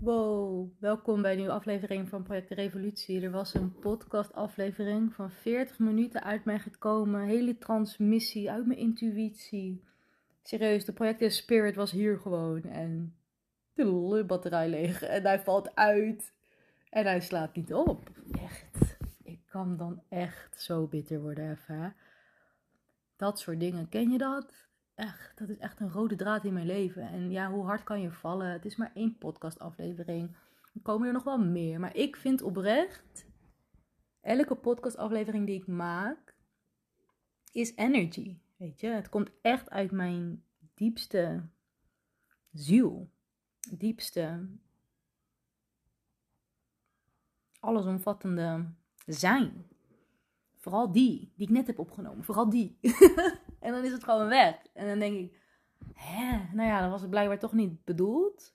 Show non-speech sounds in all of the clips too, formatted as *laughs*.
Wow, welkom bij een nieuwe aflevering van Project Revolutie. Er was een podcastaflevering van 40 minuten uit mij gekomen. Hele transmissie, uit mijn intuïtie. Serieus, de Project Spirit was hier gewoon. En de batterij leeg. En hij valt uit. En hij slaat niet op. Echt. Ik kan dan echt zo bitter worden even. Dat soort dingen. Ken je dat? Echt, dat is echt een rode draad in mijn leven. En ja, hoe hard kan je vallen? Het is maar één podcastaflevering. Er komen er nog wel meer. Maar ik vind oprecht, elke podcastaflevering die ik maak, is energy. Weet je, het komt echt uit mijn diepste ziel. Diepste, allesomvattende zijn. Vooral die, die ik net heb opgenomen. Vooral die. *laughs* en dan is het gewoon weg. En dan denk ik, hè, nou ja, dan was het blijkbaar toch niet bedoeld.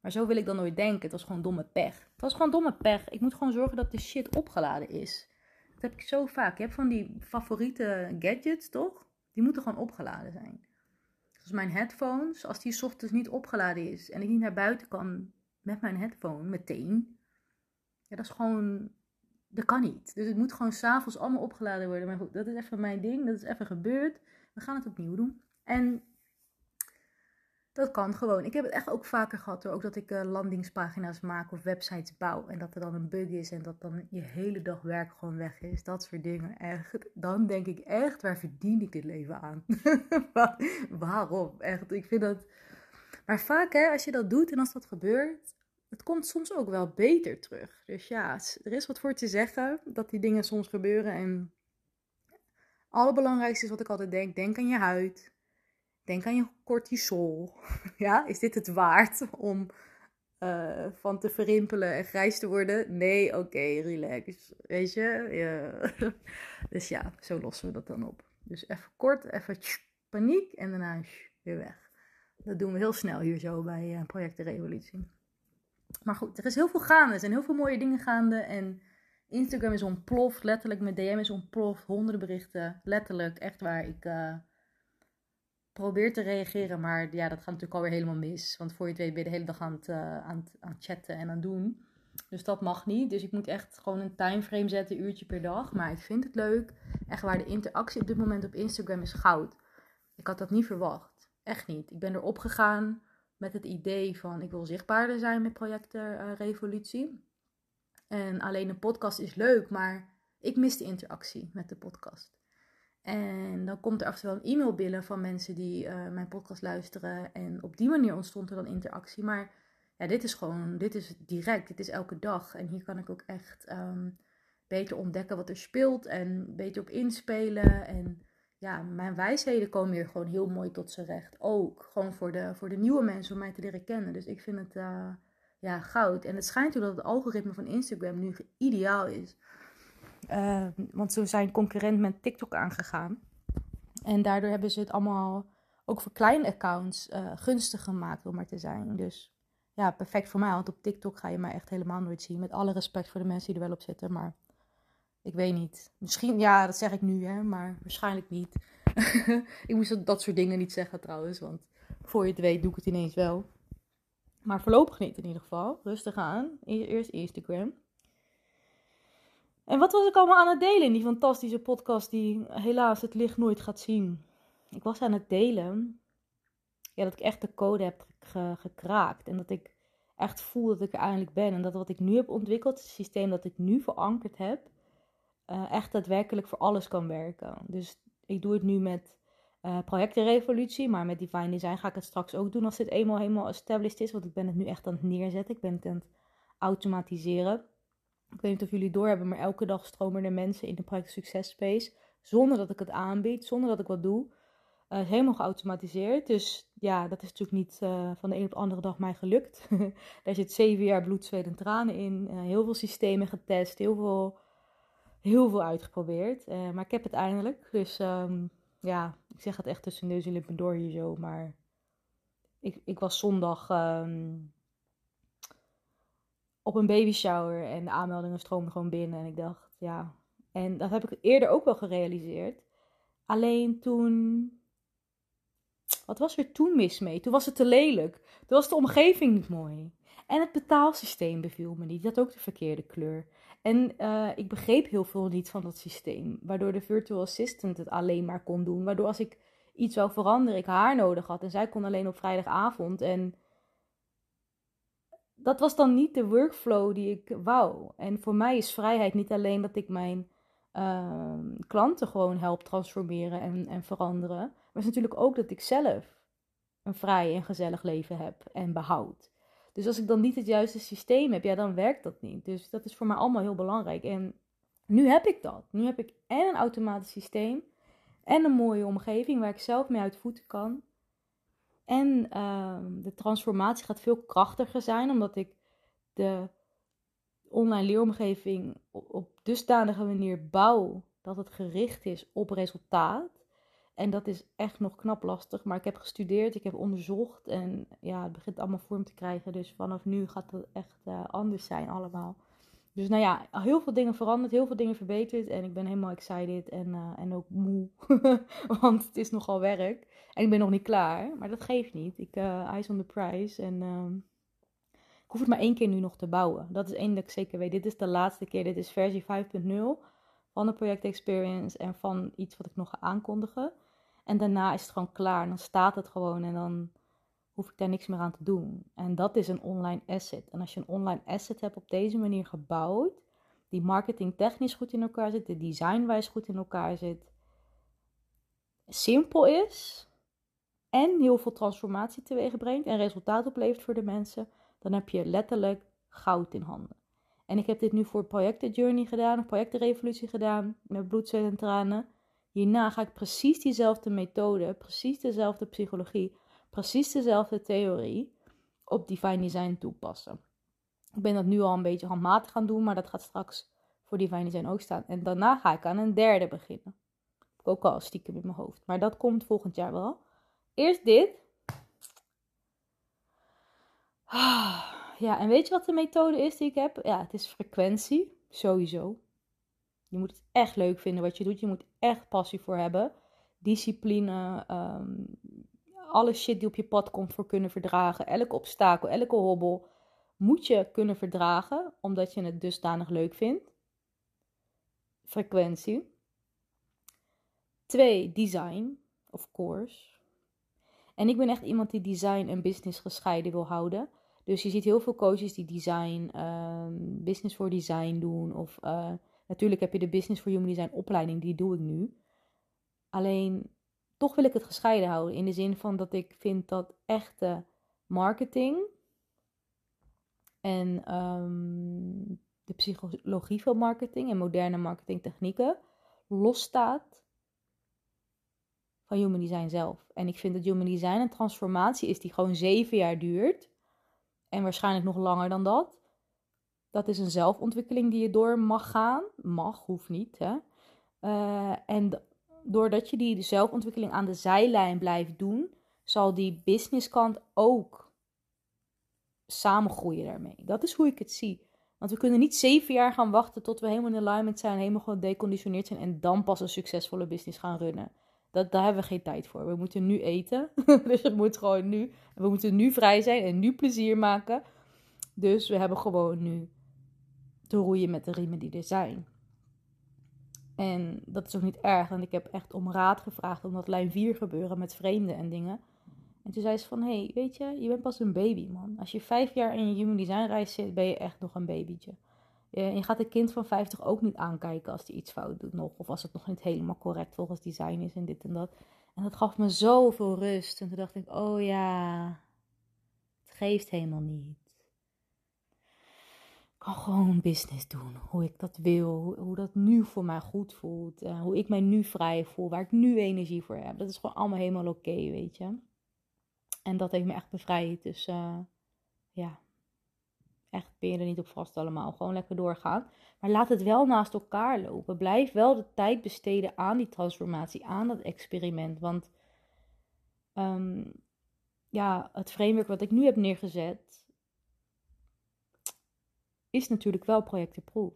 Maar zo wil ik dan nooit denken. Het was gewoon domme pech. Het was gewoon domme pech. Ik moet gewoon zorgen dat de shit opgeladen is. Dat heb ik zo vaak. Je hebt van die favoriete gadgets, toch? Die moeten gewoon opgeladen zijn. Zoals mijn headphones. Als die ochtends niet opgeladen is en ik niet naar buiten kan met mijn headphone meteen. Ja, dat is gewoon dat kan niet. Dus het moet gewoon s'avonds allemaal opgeladen worden. Maar goed, dat is even mijn ding. Dat is even gebeurd. We gaan het opnieuw doen. En dat kan gewoon. Ik heb het echt ook vaker gehad hoor. Ook dat ik uh, landingspagina's maak of websites bouw. En dat er dan een bug is en dat dan je hele dag werk gewoon weg is. Dat soort dingen. Echt. Dan denk ik echt, waar verdien ik dit leven aan? *laughs* Waarom? Echt. Ik vind dat... Maar vaak hè, als je dat doet en als dat gebeurt het komt soms ook wel beter terug. Dus ja, er is wat voor te zeggen dat die dingen soms gebeuren. En het allerbelangrijkste is wat ik altijd denk: denk aan je huid. Denk aan je cortisol. *laughs* ja, is dit het waard om uh, van te verrimpelen en grijs te worden? Nee, oké, relax. Weet je? Ja. *laughs* dus ja, zo lossen we dat dan op. Dus even kort, even paniek en daarna weer weg. Dat doen we heel snel hier zo bij uh, Project Revolutie. Maar goed, er is heel veel gaande. Er zijn heel veel mooie dingen gaande. En Instagram is ontploft. Letterlijk, mijn DM is ontploft. Honderden berichten. Letterlijk, echt waar. Ik uh, probeer te reageren. Maar ja, dat gaat natuurlijk alweer helemaal mis. Want voor je het weet ben je de hele dag aan het, uh, aan, het, aan chatten en aan het doen. Dus dat mag niet. Dus ik moet echt gewoon een timeframe zetten, uurtje per dag. Maar ik vind het leuk. Echt waar, de interactie op dit moment op Instagram is goud. Ik had dat niet verwacht. Echt niet. Ik ben erop gegaan met het idee van ik wil zichtbaarder zijn met projecten uh, Revolutie. En alleen een podcast is leuk, maar ik mis de interactie met de podcast. En dan komt er af en toe wel een e-mail binnen van mensen die uh, mijn podcast luisteren. En op die manier ontstond er dan interactie. Maar ja, dit is gewoon, dit is direct, dit is elke dag. En hier kan ik ook echt um, beter ontdekken wat er speelt en beter op inspelen. En ja, mijn wijsheden komen hier gewoon heel mooi tot z'n recht. Ook gewoon voor de, voor de nieuwe mensen om mij te leren kennen. Dus ik vind het uh, ja, goud. En het schijnt ook dat het algoritme van Instagram nu ideaal is. Uh, want ze zijn concurrent met TikTok aangegaan. En daardoor hebben ze het allemaal, ook voor kleine accounts, uh, gunstig gemaakt om maar te zijn. Dus ja, perfect voor mij. Want op TikTok ga je mij echt helemaal nooit zien. Met alle respect voor de mensen die er wel op zitten. Maar ik weet niet. Misschien, ja, dat zeg ik nu, hè, maar waarschijnlijk niet. *laughs* ik moest dat soort dingen niet zeggen trouwens, want voor je het weet doe ik het ineens wel. Maar voorlopig niet in ieder geval. Rustig aan. Eerst Instagram. En wat was ik allemaal aan het delen in die fantastische podcast die helaas het licht nooit gaat zien? Ik was aan het delen ja, dat ik echt de code heb gekraakt. En dat ik echt voel dat ik er eindelijk ben. En dat wat ik nu heb ontwikkeld, het systeem dat ik nu verankerd heb, uh, echt daadwerkelijk voor alles kan werken. Dus ik doe het nu met uh, projectenrevolutie, maar met Divine Design ga ik het straks ook doen als dit eenmaal helemaal established is. Want ik ben het nu echt aan het neerzetten. Ik ben het aan het automatiseren. Ik weet niet of jullie doorhebben, maar elke dag stromen er mensen in de project Success Space. Zonder dat ik het aanbied, zonder dat ik wat doe. Uh, helemaal geautomatiseerd. Dus ja, dat is natuurlijk niet van de een op de andere dag mij gelukt. *laughs* Daar zit zeven jaar bloed, zweet en tranen in. Heel veel systemen getest, heel veel heel veel uitgeprobeerd. Uh, maar ik heb het eindelijk. Dus um, ja, ik zeg het echt tussen neus en lippen door hier zo. Maar ik, ik was zondag um, op een baby shower en de aanmeldingen stroomden gewoon binnen. En ik dacht, ja. En dat heb ik eerder ook wel gerealiseerd. Alleen toen. Wat was er toen mis mee? Toen was het te lelijk. Toen was de omgeving niet mooi. En het betaalsysteem beviel me niet. Die had ook de verkeerde kleur. En uh, ik begreep heel veel niet van dat systeem. Waardoor de virtual assistant het alleen maar kon doen. Waardoor als ik iets zou veranderen, ik haar nodig had. En zij kon alleen op vrijdagavond. En dat was dan niet de workflow die ik wou. En voor mij is vrijheid niet alleen dat ik mijn uh, klanten gewoon help transformeren en, en veranderen. Maar het is natuurlijk ook dat ik zelf een vrij en gezellig leven heb en behoud. Dus als ik dan niet het juiste systeem heb, ja, dan werkt dat niet. Dus dat is voor mij allemaal heel belangrijk. En nu heb ik dat. Nu heb ik en een automatisch systeem en een mooie omgeving waar ik zelf mee uit voeten kan. En uh, de transformatie gaat veel krachtiger zijn, omdat ik de online leeromgeving op dusdanige manier bouw dat het gericht is op resultaat. En dat is echt nog knap lastig. Maar ik heb gestudeerd, ik heb onderzocht. En ja, het begint allemaal vorm te krijgen. Dus vanaf nu gaat het echt uh, anders zijn allemaal. Dus nou ja, heel veel dingen veranderd, heel veel dingen verbeterd. En ik ben helemaal excited en, uh, en ook moe. *laughs* Want het is nogal werk. En ik ben nog niet klaar. Maar dat geeft niet. Ik uh, eyes on the prize. En uh, ik hoef het maar één keer nu nog te bouwen. Dat is één dat ik zeker weet. Dit is de laatste keer. Dit is versie 5.0 van de project experience. En van iets wat ik nog ga aankondigen. En daarna is het gewoon klaar. En dan staat het gewoon en dan hoef ik daar niks meer aan te doen. En dat is een online asset. En als je een online asset hebt op deze manier gebouwd, die marketing technisch goed in elkaar zit, de designwijs goed in elkaar zit, simpel is en heel veel transformatie teweeg brengt en resultaat oplevert voor de mensen, dan heb je letterlijk goud in handen. En ik heb dit nu voor Projecten Journey gedaan, Projectenrevolutie gedaan, met bloed, zweet en tranen. Hierna ga ik precies diezelfde methode, precies dezelfde psychologie, precies dezelfde theorie op Divine Design toepassen. Ik ben dat nu al een beetje handmatig gaan doen, maar dat gaat straks voor Divine Design ook staan. En daarna ga ik aan een derde beginnen. Ook al stiekem in mijn hoofd. Maar dat komt volgend jaar wel. Eerst dit. Ja, en weet je wat de methode is die ik heb? Ja, het is frequentie. Sowieso. Je moet het echt leuk vinden wat je doet. Je moet echt passie voor hebben. Discipline. Um, alle shit die op je pad komt voor kunnen verdragen. Elke obstakel, elke hobbel moet je kunnen verdragen. Omdat je het dusdanig leuk vindt. Frequentie. Twee, design. Of course. En ik ben echt iemand die design en business gescheiden wil houden. Dus je ziet heel veel coaches die design, um, business voor design doen. Of uh, Natuurlijk heb je de Business for Human Design opleiding, die doe ik nu. Alleen toch wil ik het gescheiden houden. In de zin van dat ik vind dat echte marketing en um, de psychologie van marketing en moderne marketingtechnieken losstaat van human design zelf. En ik vind dat human design een transformatie is die gewoon zeven jaar duurt. En waarschijnlijk nog langer dan dat. Dat is een zelfontwikkeling die je door mag gaan. Mag, hoeft niet. Hè? Uh, en doordat je die zelfontwikkeling aan de zijlijn blijft doen, zal die businesskant ook samengroeien daarmee. Dat is hoe ik het zie. Want we kunnen niet zeven jaar gaan wachten tot we helemaal in alignment zijn, helemaal gedeconditioneerd zijn en dan pas een succesvolle business gaan runnen. Dat, daar hebben we geen tijd voor. We moeten nu eten. *laughs* dus het moet gewoon nu. We moeten nu vrij zijn en nu plezier maken. Dus we hebben gewoon nu te roeien met de riemen die er zijn. En dat is ook niet erg, want ik heb echt om raad gevraagd om dat lijn 4 gebeuren met vreemden en dingen. En toen zei ze van, hé, hey, weet je, je bent pas een baby, man. Als je vijf jaar in je human design reis zit, ben je echt nog een babytje. Je gaat een kind van 50 ook niet aankijken als hij iets fout doet nog. Of als het nog niet helemaal correct volgens design is en dit en dat. En dat gaf me zoveel rust. En toen dacht ik, oh ja, het geeft helemaal niet gewoon business doen. Hoe ik dat wil. Hoe dat nu voor mij goed voelt. Hoe ik mij nu vrij voel. Waar ik nu energie voor heb. Dat is gewoon allemaal helemaal oké, weet je. En dat heeft me echt bevrijd. Dus uh, ja. Echt ben je er niet op vast allemaal. Gewoon lekker doorgaan. Maar laat het wel naast elkaar lopen. Blijf wel de tijd besteden aan die transformatie. Aan dat experiment. Want um, ja, het framework wat ik nu heb neergezet is natuurlijk wel projectenproof.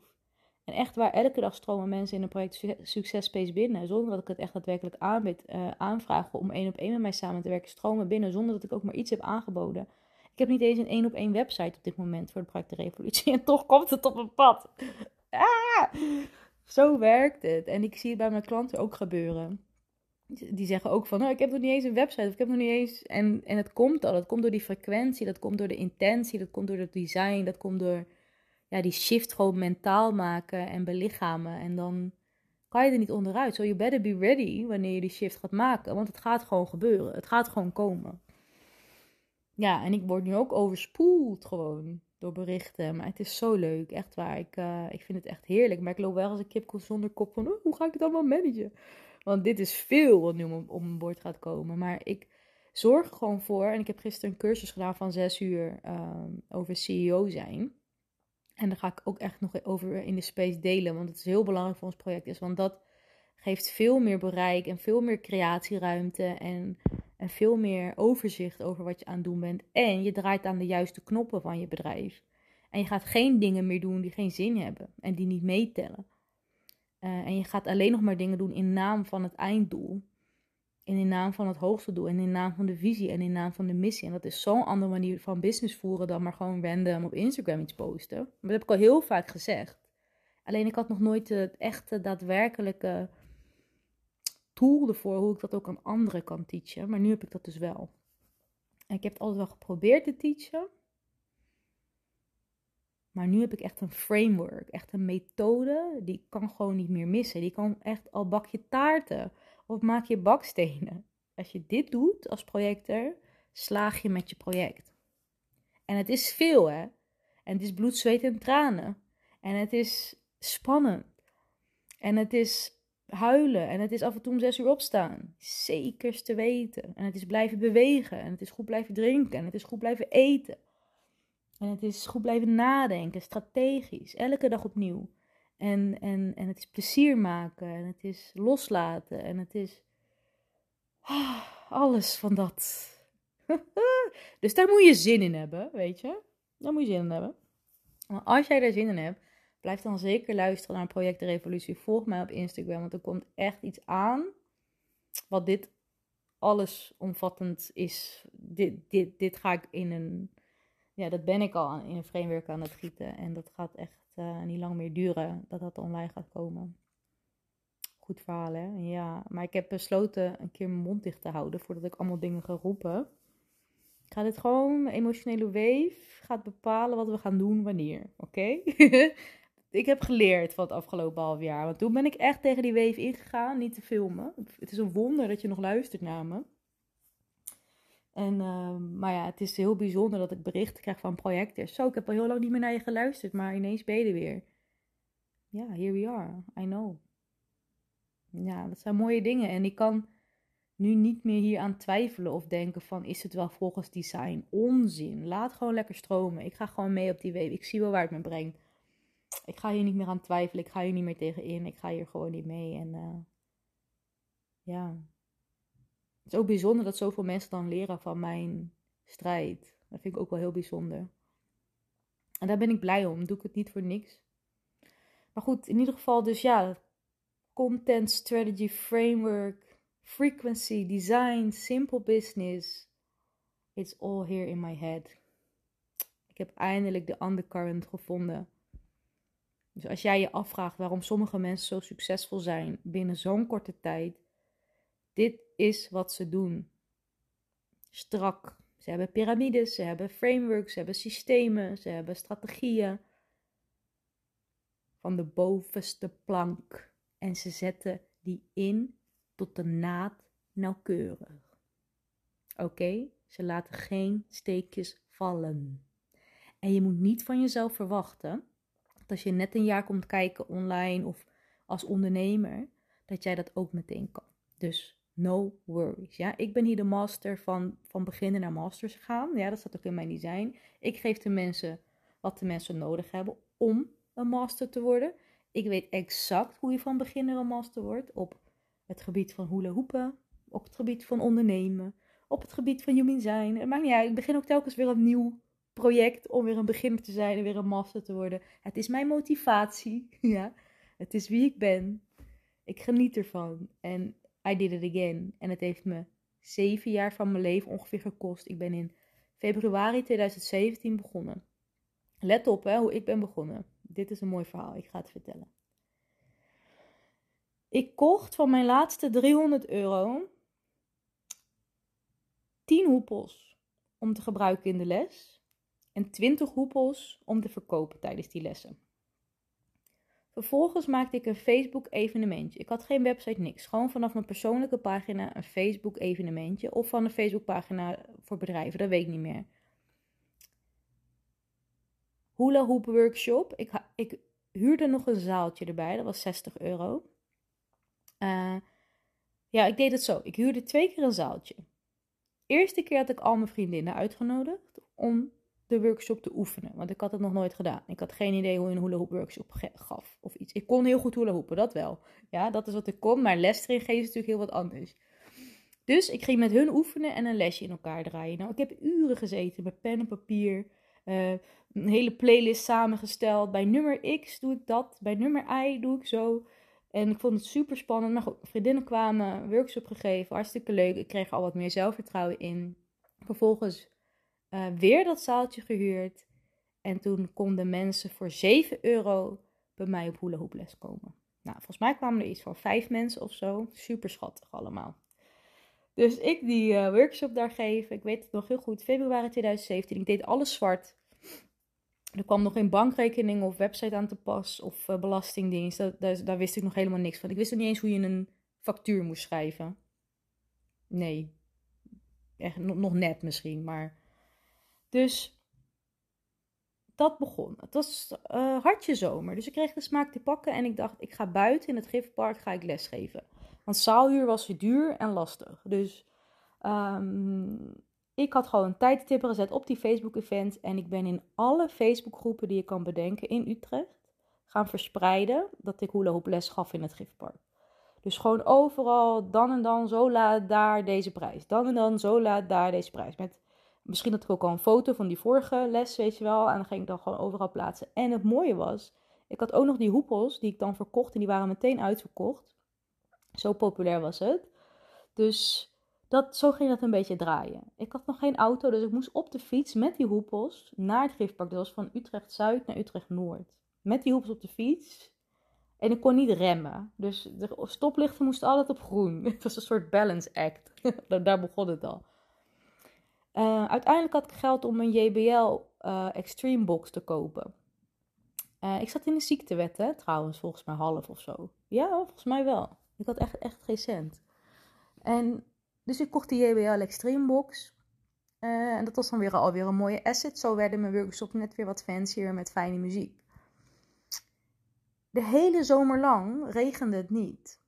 En echt waar, elke dag stromen mensen in een project Successpace binnen. Zonder dat ik het echt daadwerkelijk aanbied, uh, aanvraag om één op één met mij samen te werken. Stromen binnen zonder dat ik ook maar iets heb aangeboden. Ik heb niet eens een één op één website op dit moment voor de Project Revolutie. *laughs* En toch komt het op een pad. Ah, zo werkt het. En ik zie het bij mijn klanten ook gebeuren. Die zeggen ook van, oh, ik heb nog niet eens een website. Of ik heb nog niet eens... En, en het komt al. Dat komt door die frequentie. Dat komt door de intentie. Dat komt door het design. Dat komt door ja, die shift gewoon mentaal maken en belichamen. En dan kan je er niet onderuit. So you better be ready wanneer je die shift gaat maken. Want het gaat gewoon gebeuren. Het gaat gewoon komen. Ja, en ik word nu ook overspoeld gewoon door berichten. Maar het is zo leuk, echt waar. Ik, uh, ik vind het echt heerlijk. Maar ik loop wel als een kip zonder kop van, oh, hoe ga ik het allemaal managen? Want dit is veel wat nu om een bord gaat komen. Maar ik zorg gewoon voor. En ik heb gisteren een cursus gedaan van zes uur um, over CEO zijn. En daar ga ik ook echt nog over in de space delen. Want het is heel belangrijk voor ons project. Is, want dat geeft veel meer bereik en veel meer creatieruimte. En, en veel meer overzicht over wat je aan het doen bent. En je draait aan de juiste knoppen van je bedrijf. En je gaat geen dingen meer doen die geen zin hebben. En die niet meetellen. Uh, en je gaat alleen nog maar dingen doen in naam van het einddoel. In naam van het hoogste doel. En in naam van de visie. En in naam van de missie. En dat is zo'n andere manier van business voeren dan maar gewoon random op Instagram iets posten. Maar dat heb ik al heel vaak gezegd. Alleen ik had nog nooit het echte, daadwerkelijke tool ervoor hoe ik dat ook aan anderen kan teachen. Maar nu heb ik dat dus wel. En ik heb het altijd wel geprobeerd te teachen. Maar nu heb ik echt een framework, echt een methode. Die kan gewoon niet meer missen. Die kan echt al bak je taarten of maak je bakstenen. Als je dit doet als projector, slaag je met je project. En het is veel, hè? En het is bloed, zweet en tranen. En het is spannend. En het is huilen. En het is af en toe om zes uur opstaan. Zekers te weten. En het is blijven bewegen. En het is goed blijven drinken. En het is goed blijven eten. En het is goed blijven nadenken, strategisch. Elke dag opnieuw. En, en, en het is plezier maken. En het is loslaten. En het is ah, alles van dat. *laughs* dus daar moet je zin in hebben, weet je. Daar moet je zin in hebben. Maar als jij daar zin in hebt, blijf dan zeker luisteren naar Project Revolutie. Volg mij op Instagram, want er komt echt iets aan. Wat dit allesomvattend is. Dit, dit, dit ga ik in een. Ja, dat ben ik al in een framework aan het gieten. En dat gaat echt uh, niet lang meer duren dat dat online gaat komen. Goed verhaal, hè? Ja, maar ik heb besloten een keer mijn mond dicht te houden voordat ik allemaal dingen ga roepen. Ik ga dit gewoon, mijn emotionele wave gaat bepalen wat we gaan doen wanneer, oké? *laughs* ik heb geleerd van het afgelopen half jaar. Want toen ben ik echt tegen die wave ingegaan, niet te filmen. Het is een wonder dat je nog luistert naar me. En, uh, maar ja, het is heel bijzonder dat ik berichten krijg van projectors. Zo, ik heb al heel lang niet meer naar je geluisterd, maar ineens ben je er weer. Ja, here we are. I know. Ja, dat zijn mooie dingen. En ik kan nu niet meer hier aan twijfelen of denken van, is het wel volgens design? Onzin. Laat gewoon lekker stromen. Ik ga gewoon mee op die wave. Ik zie wel waar het me brengt. Ik ga hier niet meer aan twijfelen. Ik ga hier niet meer tegenin. Ik ga hier gewoon niet mee. En uh, ja, het is ook bijzonder dat zoveel mensen dan leren van mijn strijd. Dat vind ik ook wel heel bijzonder. En daar ben ik blij om. Doe ik het niet voor niks. Maar goed, in ieder geval dus ja. Content strategy framework. Frequency, design, simple business. It's all here in my head. Ik heb eindelijk de undercurrent gevonden. Dus als jij je afvraagt waarom sommige mensen zo succesvol zijn binnen zo'n korte tijd, dit is wat ze doen. Strak. Ze hebben piramides, ze hebben frameworks, ze hebben systemen, ze hebben strategieën. Van de bovenste plank. En ze zetten die in tot de naad nauwkeurig. Oké, ze laten geen steekjes vallen. En je moet niet van jezelf verwachten dat als je net een jaar komt kijken online of als ondernemer, dat jij dat ook meteen kan. Dus no worries. Ja, ik ben hier de master van, van beginnen naar masters gaan. Ja, dat staat ook in mijn design. Ik geef de mensen wat de mensen nodig hebben om een master te worden. Ik weet exact hoe je van beginner een master wordt op het gebied van hula hoepen, op het gebied van ondernemen, op het gebied van human zijn. Het maakt. Ik begin ook telkens weer een nieuw project om weer een beginner te zijn en weer een master te worden. Het is mijn motivatie. *laughs* Ja, het is wie ik ben. Ik geniet ervan. En I did it again. En het heeft me zeven jaar van mijn leven ongeveer gekost. Ik ben in Februari 2017 begonnen. Let op hè, hoe ik ben begonnen. Dit is een mooi verhaal, ik ga het vertellen. Ik kocht van mijn laatste 300 euro 10 hoepels om te gebruiken in de les en 20 hoepels om te verkopen tijdens die lessen. Vervolgens maakte ik een Facebook evenementje. Ik had geen website, niks. Gewoon vanaf mijn persoonlijke pagina een Facebook evenementje. Of van een Facebook pagina voor bedrijven, dat weet ik niet meer. Hula hoop workshop. Ik, ik huurde nog een zaaltje erbij, dat was 60 euro. Uh, ja, ik deed het zo. Ik huurde twee keer een zaaltje. Eerste keer had ik al mijn vriendinnen uitgenodigd om de workshop te oefenen. Want ik had het nog nooit gedaan. Ik had geen idee hoe je een hula hoop workshop gaf of iets. Ik kon heel goed hula dat wel. Ja, dat is wat ik kon. Maar les erin geven is natuurlijk heel wat anders. Dus ik ging met hun oefenen en een lesje in elkaar draaien. Nou, ik heb uren gezeten met pen en papier. Uh, een hele playlist samengesteld. Bij nummer X doe ik dat. Bij nummer Y doe ik zo. En ik vond het super spannend. Maar goed, vriendinnen kwamen, workshop gegeven. Hartstikke leuk. Ik kreeg al wat meer zelfvertrouwen in. Vervolgens uh, weer dat zaaltje gehuurd. En toen konden mensen voor 7 euro bij mij op hula komen. Nou, volgens mij kwamen er iets van vijf mensen of zo. Super schattig allemaal. Dus ik die uh, workshop daar geven. Ik weet het nog heel goed. Februari 2017. Ik deed alles zwart. Er kwam nog geen bankrekening of website aan te pas of uh, belastingdienst. daar, daar, wist ik nog helemaal niks van. Ik wist nog niet eens hoe je een factuur moest schrijven. Nee. Echt nog net misschien, maar dus dat begon. Het was uh, hartje zomer, dus ik kreeg de smaak te pakken en ik dacht, ik ga buiten in het gifpark ga ik lesgeven. Want zaalhuur was weer duur en lastig. Dus um, ik had gewoon tijdtippen gezet op die Facebook-event en ik ben in alle Facebook-groepen die je kan bedenken in Utrecht gaan verspreiden dat ik hula hoop les gaf in het gifpark. Dus gewoon overal, dan en dan, zo laat daar deze prijs. Dan en dan, zo laat daar deze prijs. Met Misschien had ik ook al een foto van die vorige les, weet je wel. En dan ging ik dan gewoon overal plaatsen. En het mooie was, ik had ook nog die hoepels die ik dan verkocht. En die waren meteen uitverkocht. Zo populair was het. Dus dat, zo ging dat een beetje draaien. Ik had nog geen auto, dus ik moest op de fiets met die hoepels naar het giftpark. Dat was van Utrecht Zuid naar Utrecht Noord. Met die hoepels op de fiets. En ik kon niet remmen. Dus de stoplichten moesten altijd op groen. *laughs* Het was een soort balance act. *laughs* Daar begon het al. Uh, uiteindelijk had ik geld om een JBL uh, Extreme Box te kopen. Uh, ik zat in de ziektewet, trouwens, volgens mij half of zo. Ja, volgens mij wel. Ik had echt, echt geen cent. En dus ik kocht die JBL Extreme Box. en dat was dan weer alweer een mooie asset. Zo werden mijn workshops net weer wat fancier met fijne muziek. De hele zomer lang regende het niet.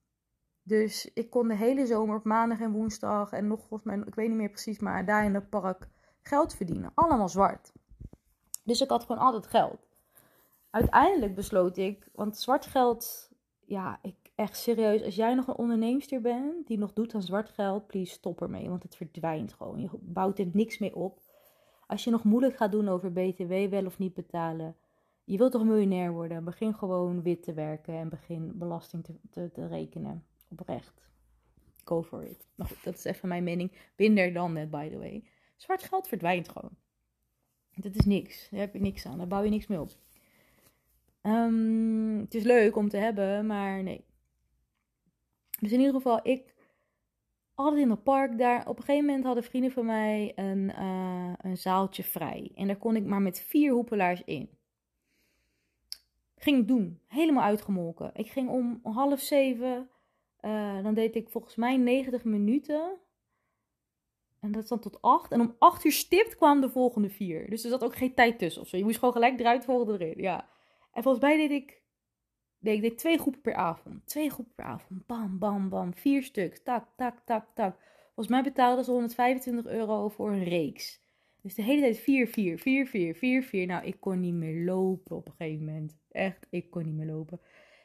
Dus ik kon de hele zomer op maandag en woensdag en nog volgens mij, ik weet niet meer precies, maar daar in het park geld verdienen. Allemaal zwart. Dus ik had gewoon altijd geld. Uiteindelijk besloot ik, want zwart geld, ja, ik echt serieus, als jij nog een onderneemster bent die nog doet aan zwart geld, please stop ermee, want het verdwijnt gewoon. Je bouwt er niks mee op. Als je nog moeilijk gaat doen over BTW wel of niet betalen, je wilt toch miljonair worden, begin gewoon wit te werken en begin belasting te, te, te rekenen. Oprecht. Go for it. Dat is even mijn mening. Binder dan net, by the way. Zwart geld verdwijnt gewoon. Dat is niks. Daar heb je niks aan. Daar bouw je niks mee op. Um, het is leuk om te hebben, maar nee. Dus in ieder geval, ik altijd in het park daar. Op een gegeven moment hadden vrienden van mij een, uh, een zaaltje vrij. En daar kon ik maar met vier hoepelaars in. Ging ik doen. Helemaal uitgemolken. Ik ging om half zeven uh, dan deed ik volgens mij 90 minuten. En dat is dan tot 8. En om 8 uur stipt kwamen de volgende vier. Dus er zat ook geen tijd tussen of zo. Je moest gewoon gelijk eruit, volgende erin. Ja. En volgens mij deed ik, deed ik deed twee groepen per avond. Twee groepen per avond. Bam, bam, bam. Vier stuks. Tak, tak, tak, tak. Volgens mij betaalden ze 125 euro voor een reeks. Dus de hele tijd 4, 4, 4, 4, 4, 4. Nou, ik kon niet meer lopen op een gegeven moment. Echt, ik kon niet meer lopen.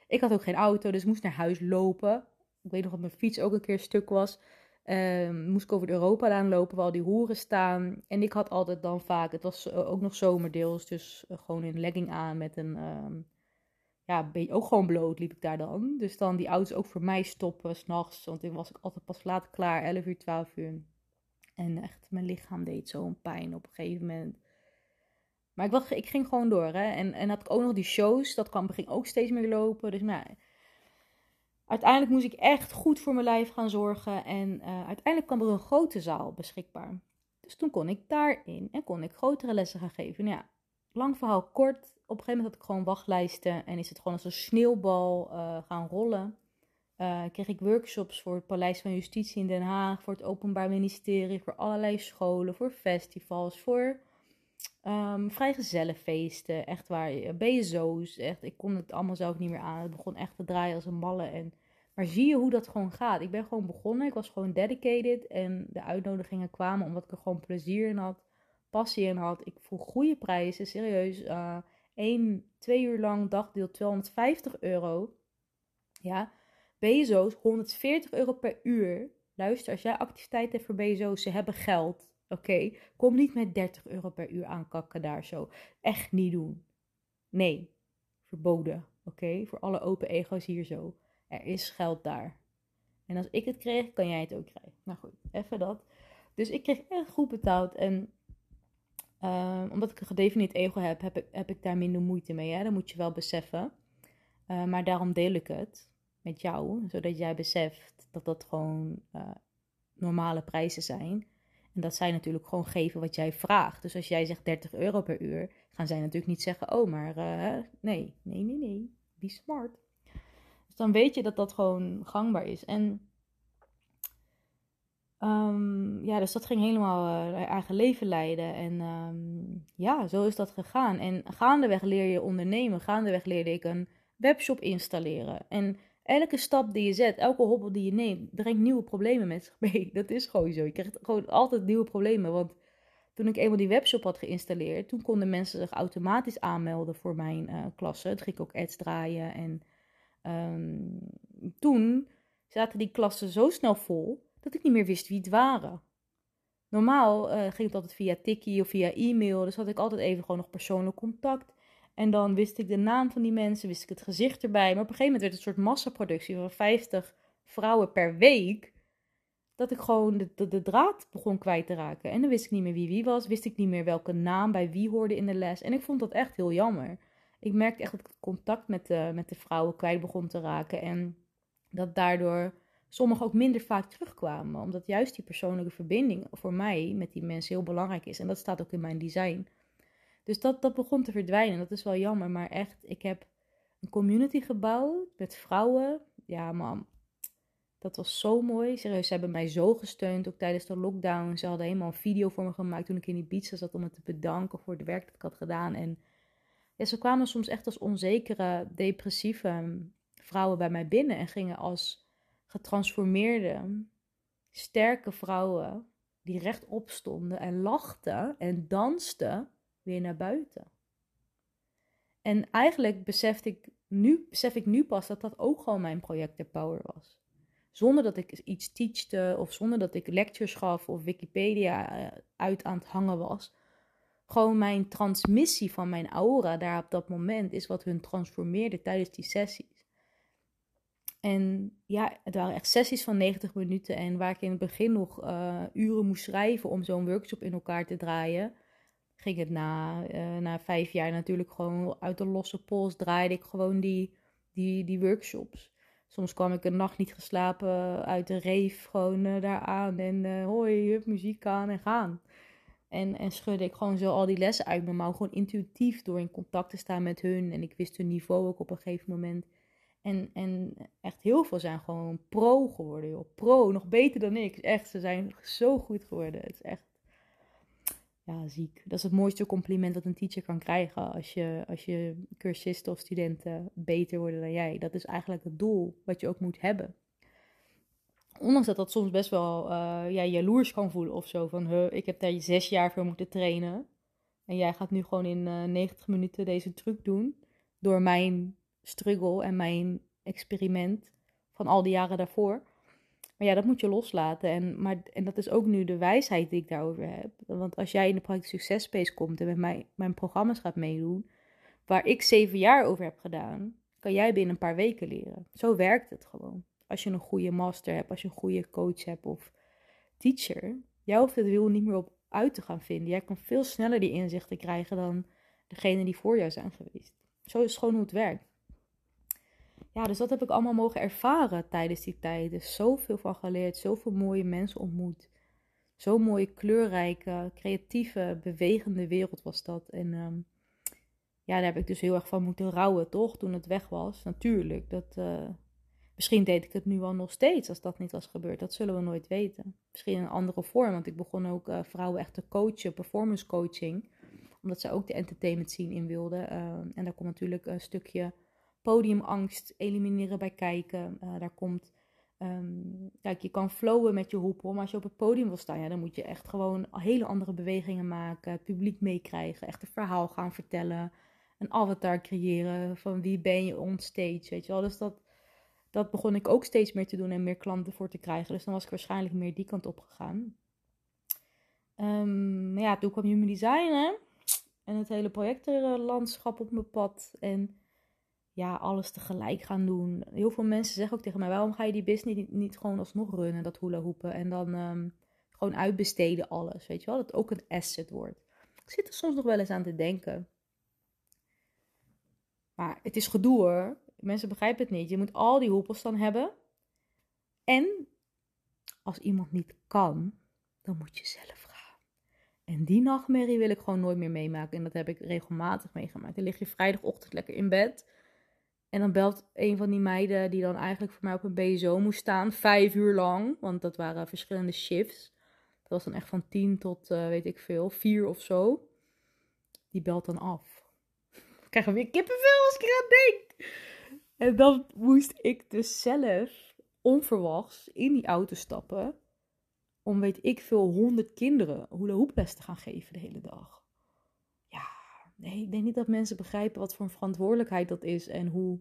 Ik had ook geen auto, dus ik moest naar huis lopen. Ik weet nog dat mijn fiets ook een keer stuk was. Um, moest ik over de Europalaan lopen waar al die hoeren staan. En ik had altijd dan vaak, het was eh, ook nog zomerdeels, dus uh, gewoon een legging aan met een, um, ja, ook gewoon bloot liep ik daar dan. Dus dan die auto's ook voor mij stoppen s'nachts, want ik was ik altijd pas laat klaar, 11 uur, 12 uur. En echt, mijn lichaam deed zo'n pijn op een gegeven moment. Maar ik, was, ik ging gewoon door. Hè? En, en had ik ook nog die shows. Dat kwam, ging ook steeds meer lopen. Dus nou, uiteindelijk moest ik echt goed voor mijn lijf gaan zorgen. En uh, uiteindelijk kwam er een grote zaal beschikbaar. Dus toen kon ik daarin en kon ik grotere lessen gaan geven. Nou ja, lang verhaal kort. Op een gegeven moment had ik gewoon wachtlijsten. En is het gewoon als een sneeuwbal uh, gaan rollen. Uh, kreeg ik workshops voor het Paleis van Justitie in Den Haag, voor het Openbaar Ministerie, voor allerlei scholen, voor festivals, voor um, vrijgezellenfeesten, echt waar, BSO's, echt, ik kon het allemaal zelf niet meer aan. Het begon echt te draaien als een malle. En, maar zie je hoe dat gewoon gaat? Ik ben gewoon begonnen, ik was gewoon dedicated en de uitnodigingen kwamen omdat ik er gewoon plezier in had, passie in had. Ik vroeg goede prijzen, serieus, uh, één, twee uur lang dagdeel 250 euro. Ja, BSO's 140 euro per uur. Luister, als jij activiteit hebt voor BSO's, ze hebben geld. Oké, kom niet met 30 euro per uur aankakken daar zo. Echt niet doen. Nee, verboden. Oké, voor alle open ego's hier zo. Er is geld daar. En als ik het kreeg, kan jij het ook krijgen. Nou goed, even dat. Dus ik kreeg echt goed betaald. En uh, omdat ik een gedefinieerd ego heb, heb ik, heb ik daar minder moeite mee. Hè? Dat moet je wel beseffen. Uh, maar daarom deel ik het met jou, zodat jij beseft dat dat gewoon uh, normale prijzen zijn. En dat zij natuurlijk gewoon geven wat jij vraagt. Dus als jij zegt 30 euro per uur, gaan zij natuurlijk niet zeggen: Oh, maar uh, nee, nee, nee, nee, be smart. Dus dan weet je dat dat gewoon gangbaar is. En um, ja, dus dat ging helemaal uh, eigen leven leiden. En um, ja, zo is dat gegaan. En gaandeweg leer je ondernemen. Gaandeweg leerde ik een webshop installeren. En elke stap die je zet, elke hobbel die je neemt, brengt nieuwe problemen met zich *laughs* mee. Dat is gewoon zo. Je krijgt gewoon altijd nieuwe problemen. Want toen ik eenmaal die webshop had geïnstalleerd, toen konden mensen zich automatisch aanmelden voor mijn uh, klasse. Toen ging ik ook ads draaien. En um, toen zaten die klassen zo snel vol dat ik niet meer wist wie het waren. Normaal uh, ging het altijd via tikkie of via e-mail. Dus had ik altijd even gewoon nog persoonlijk contact. En dan wist ik de naam van die mensen, wist ik het gezicht erbij. Maar op een gegeven moment werd het een soort massaproductie van 50 vrouwen per week. Dat ik gewoon de, draad begon kwijt te raken. En dan wist ik niet meer wie wie was. Wist ik niet meer welke naam bij wie hoorde in de les. En ik vond dat echt heel jammer. Ik merkte echt dat ik contact met de, met de vrouwen kwijt begon te raken. En dat daardoor sommigen ook minder vaak terugkwamen. Omdat juist die persoonlijke verbinding voor mij met die mensen heel belangrijk is. En dat staat ook in mijn design. Dus dat, dat begon te verdwijnen. Dat is wel jammer. Maar echt, ik heb een community gebouwd met vrouwen. Ja, man. Dat was zo mooi. Serieus, ze hebben mij zo gesteund. Ook tijdens de lockdown. Ze hadden helemaal een video voor me gemaakt toen ik in die Ibiza zat. Om me te bedanken voor het werk dat ik had gedaan. En ja, ze kwamen soms echt als onzekere, depressieve vrouwen bij mij binnen. En gingen als getransformeerde, sterke vrouwen die rechtop stonden en lachten en dansten weer naar buiten. En eigenlijk besef ik nu, besef ik nu pas dat dat ook gewoon mijn project Power was. Zonder dat ik iets teachte of zonder dat ik lectures gaf of Wikipedia eh, uit aan het hangen was. Gewoon mijn transmissie van mijn aura daar op dat moment is wat hun transformeerde tijdens die sessies. En ja, het waren echt sessies van 90 minuten. En waar ik in het begin nog uh, uren moest schrijven om zo'n workshop in elkaar te draaien, ging het na, uh, na vijf jaar natuurlijk gewoon uit de losse pols. Draaide ik gewoon die, die, die workshops. Soms kwam ik een nacht niet geslapen uit de reef gewoon uh, daar aan. En uh, hoi, hup, muziek aan en gaan. En, en schudde ik gewoon zo al die lessen uit mijn mouw. Gewoon intuïtief door in contact te staan met hun. En ik wist hun niveau ook op een gegeven moment. En, en echt heel veel zijn gewoon pro geworden, joh. Pro, nog beter dan ik. Echt, ze zijn zo goed geworden. Het is echt ja, ziek. Dat is het mooiste compliment dat een teacher kan krijgen als je, als je cursisten of studenten beter worden dan jij. Dat is eigenlijk het doel wat je ook moet hebben. Ondanks dat dat soms best wel uh, ja, jaloers kan voelen of zo. Van, huh, ik heb daar zes jaar voor moeten trainen. En jij gaat nu gewoon in uh, eh, 90 minuten deze truc doen. Door mijn struggle en mijn experiment van al die jaren daarvoor. Maar ja, dat moet je loslaten. En, maar, en dat is ook nu de wijsheid die ik daarover heb. Want als jij in de Practice Success Space komt en met mij, mijn programma's gaat meedoen, waar ik zeven jaar over heb gedaan, kan jij binnen een paar weken leren. Zo werkt het gewoon. Als je een goede master hebt, als je een goede coach hebt of teacher, Jij hoeft het wiel niet meer op uit te gaan vinden. Jij kan veel sneller die inzichten krijgen dan degene die voor jou zijn geweest. Zo is gewoon hoe het werkt. Ja, dus dat heb ik allemaal mogen ervaren tijdens die tijd. Dus zoveel van geleerd, zoveel mooie mensen ontmoet. Zo'n mooie, kleurrijke, creatieve, bewegende wereld was dat. En ehm, ja, daar heb ik dus heel erg van moeten rouwen, toch? Toen het weg was. Natuurlijk, dat, uh, misschien deed ik het nu wel nog steeds als dat niet was gebeurd. Dat zullen we nooit weten. Misschien in een andere vorm, want ik begon ook uh, vrouwen echt te coachen, performance coaching. Omdat ze ook de entertainment scene in wilden. Uh, en daar komt natuurlijk een stukje podiumangst elimineren bij kijken. daar komt Um, kijk, je kan flowen met je hoepel, maar als je op het podium wil staan, ja, dan moet je echt gewoon hele andere bewegingen maken, publiek meekrijgen, echt een verhaal gaan vertellen, een avatar creëren van wie ben je on stage, weet je wel. Dus dat, dat begon ik ook steeds meer te doen en meer klanten voor te krijgen. Dus dan was ik waarschijnlijk meer die kant op gegaan. Um, ja, toen kwam Human Design en het hele projectenlandschap op mijn pad en ja, alles tegelijk gaan doen. Heel veel mensen zeggen ook tegen mij: waarom ga je die business niet, gewoon alsnog runnen, dat hula hoepen, en dan um, gewoon uitbesteden alles, weet je wel? Dat het ook een asset wordt. Ik zit er soms nog wel eens aan te denken. Maar het is gedoe hoor. Mensen begrijpen het niet. Je moet al die hoepels dan hebben. En als iemand niet kan, dan moet je zelf gaan. En die nachtmerrie wil ik gewoon nooit meer meemaken. En dat heb ik regelmatig meegemaakt. Dan lig je vrijdagochtend lekker in bed. En dan belt een van die meiden die dan eigenlijk voor mij op een BSO moest staan, vijf uur lang, want dat waren verschillende shifts. Dat was dan echt van tien tot, uh, weet ik veel, vier of zo. Die belt dan af. *laughs* Ik krijg weer kippenvel als ik eraan denk. En dan moest ik dus zelf onverwachts in die auto stappen. Om weet ik veel honderd kinderen hula te gaan geven de hele dag nee, ik denk niet dat mensen begrijpen wat voor een verantwoordelijkheid dat is en hoe.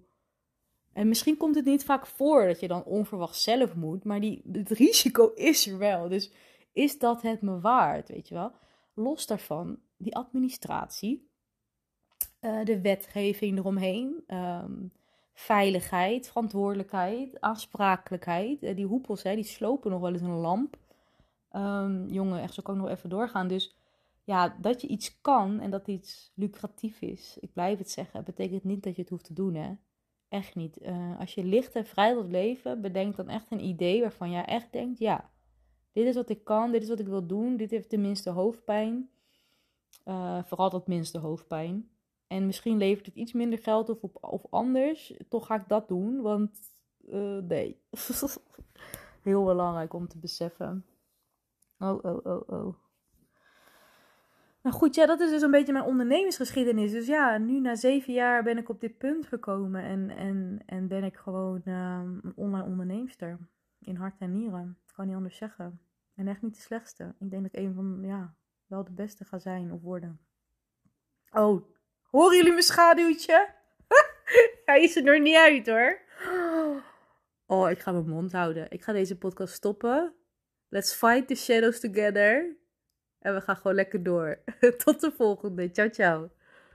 En misschien komt het niet vaak voor dat je dan onverwacht zelf moet, maar die, het risico is er wel. Dus is dat het me waard, weet je wel? Los daarvan, die administratie, uh, de wetgeving eromheen, um, veiligheid, verantwoordelijkheid, aansprakelijkheid. Uh, die hoepels, hè, die slopen nog wel eens een lamp. Um, jongen, echt zo kan ik nog even doorgaan. Dus ja, dat je iets kan en dat iets lucratief is, ik blijf het zeggen, betekent niet dat je het hoeft te doen, hè. Echt niet. Uh, als je licht en vrij wilt leven, bedenk dan echt een idee waarvan jij echt denkt, ja, dit is wat ik kan, dit is wat ik wil doen, dit heeft de minste hoofdpijn. Uh, vooral dat minste hoofdpijn. En misschien levert het iets minder geld of, op, of anders, toch ga ik dat doen, want uh, nee. *laughs* Heel belangrijk om te beseffen. Oh, oh, oh, oh. Nou goed, ja, dat is dus een beetje mijn ondernemingsgeschiedenis. Dus ja, nu na zeven jaar ben ik op dit punt gekomen en, en, en ben ik gewoon um, een online onderneemster. In hart en nieren. Ik kan niet anders zeggen. En echt niet de slechtste. Ik denk dat ik een van, ja, wel de beste ga zijn of worden. Oh, horen jullie mijn schaduwtje? *laughs* Hij is er nog niet uit hoor. Oh, ik ga mijn mond houden. Ik ga deze podcast stoppen. Let's fight the shadows together. En we gaan gewoon lekker door. *laughs* Tot de volgende. Ciao, ciao.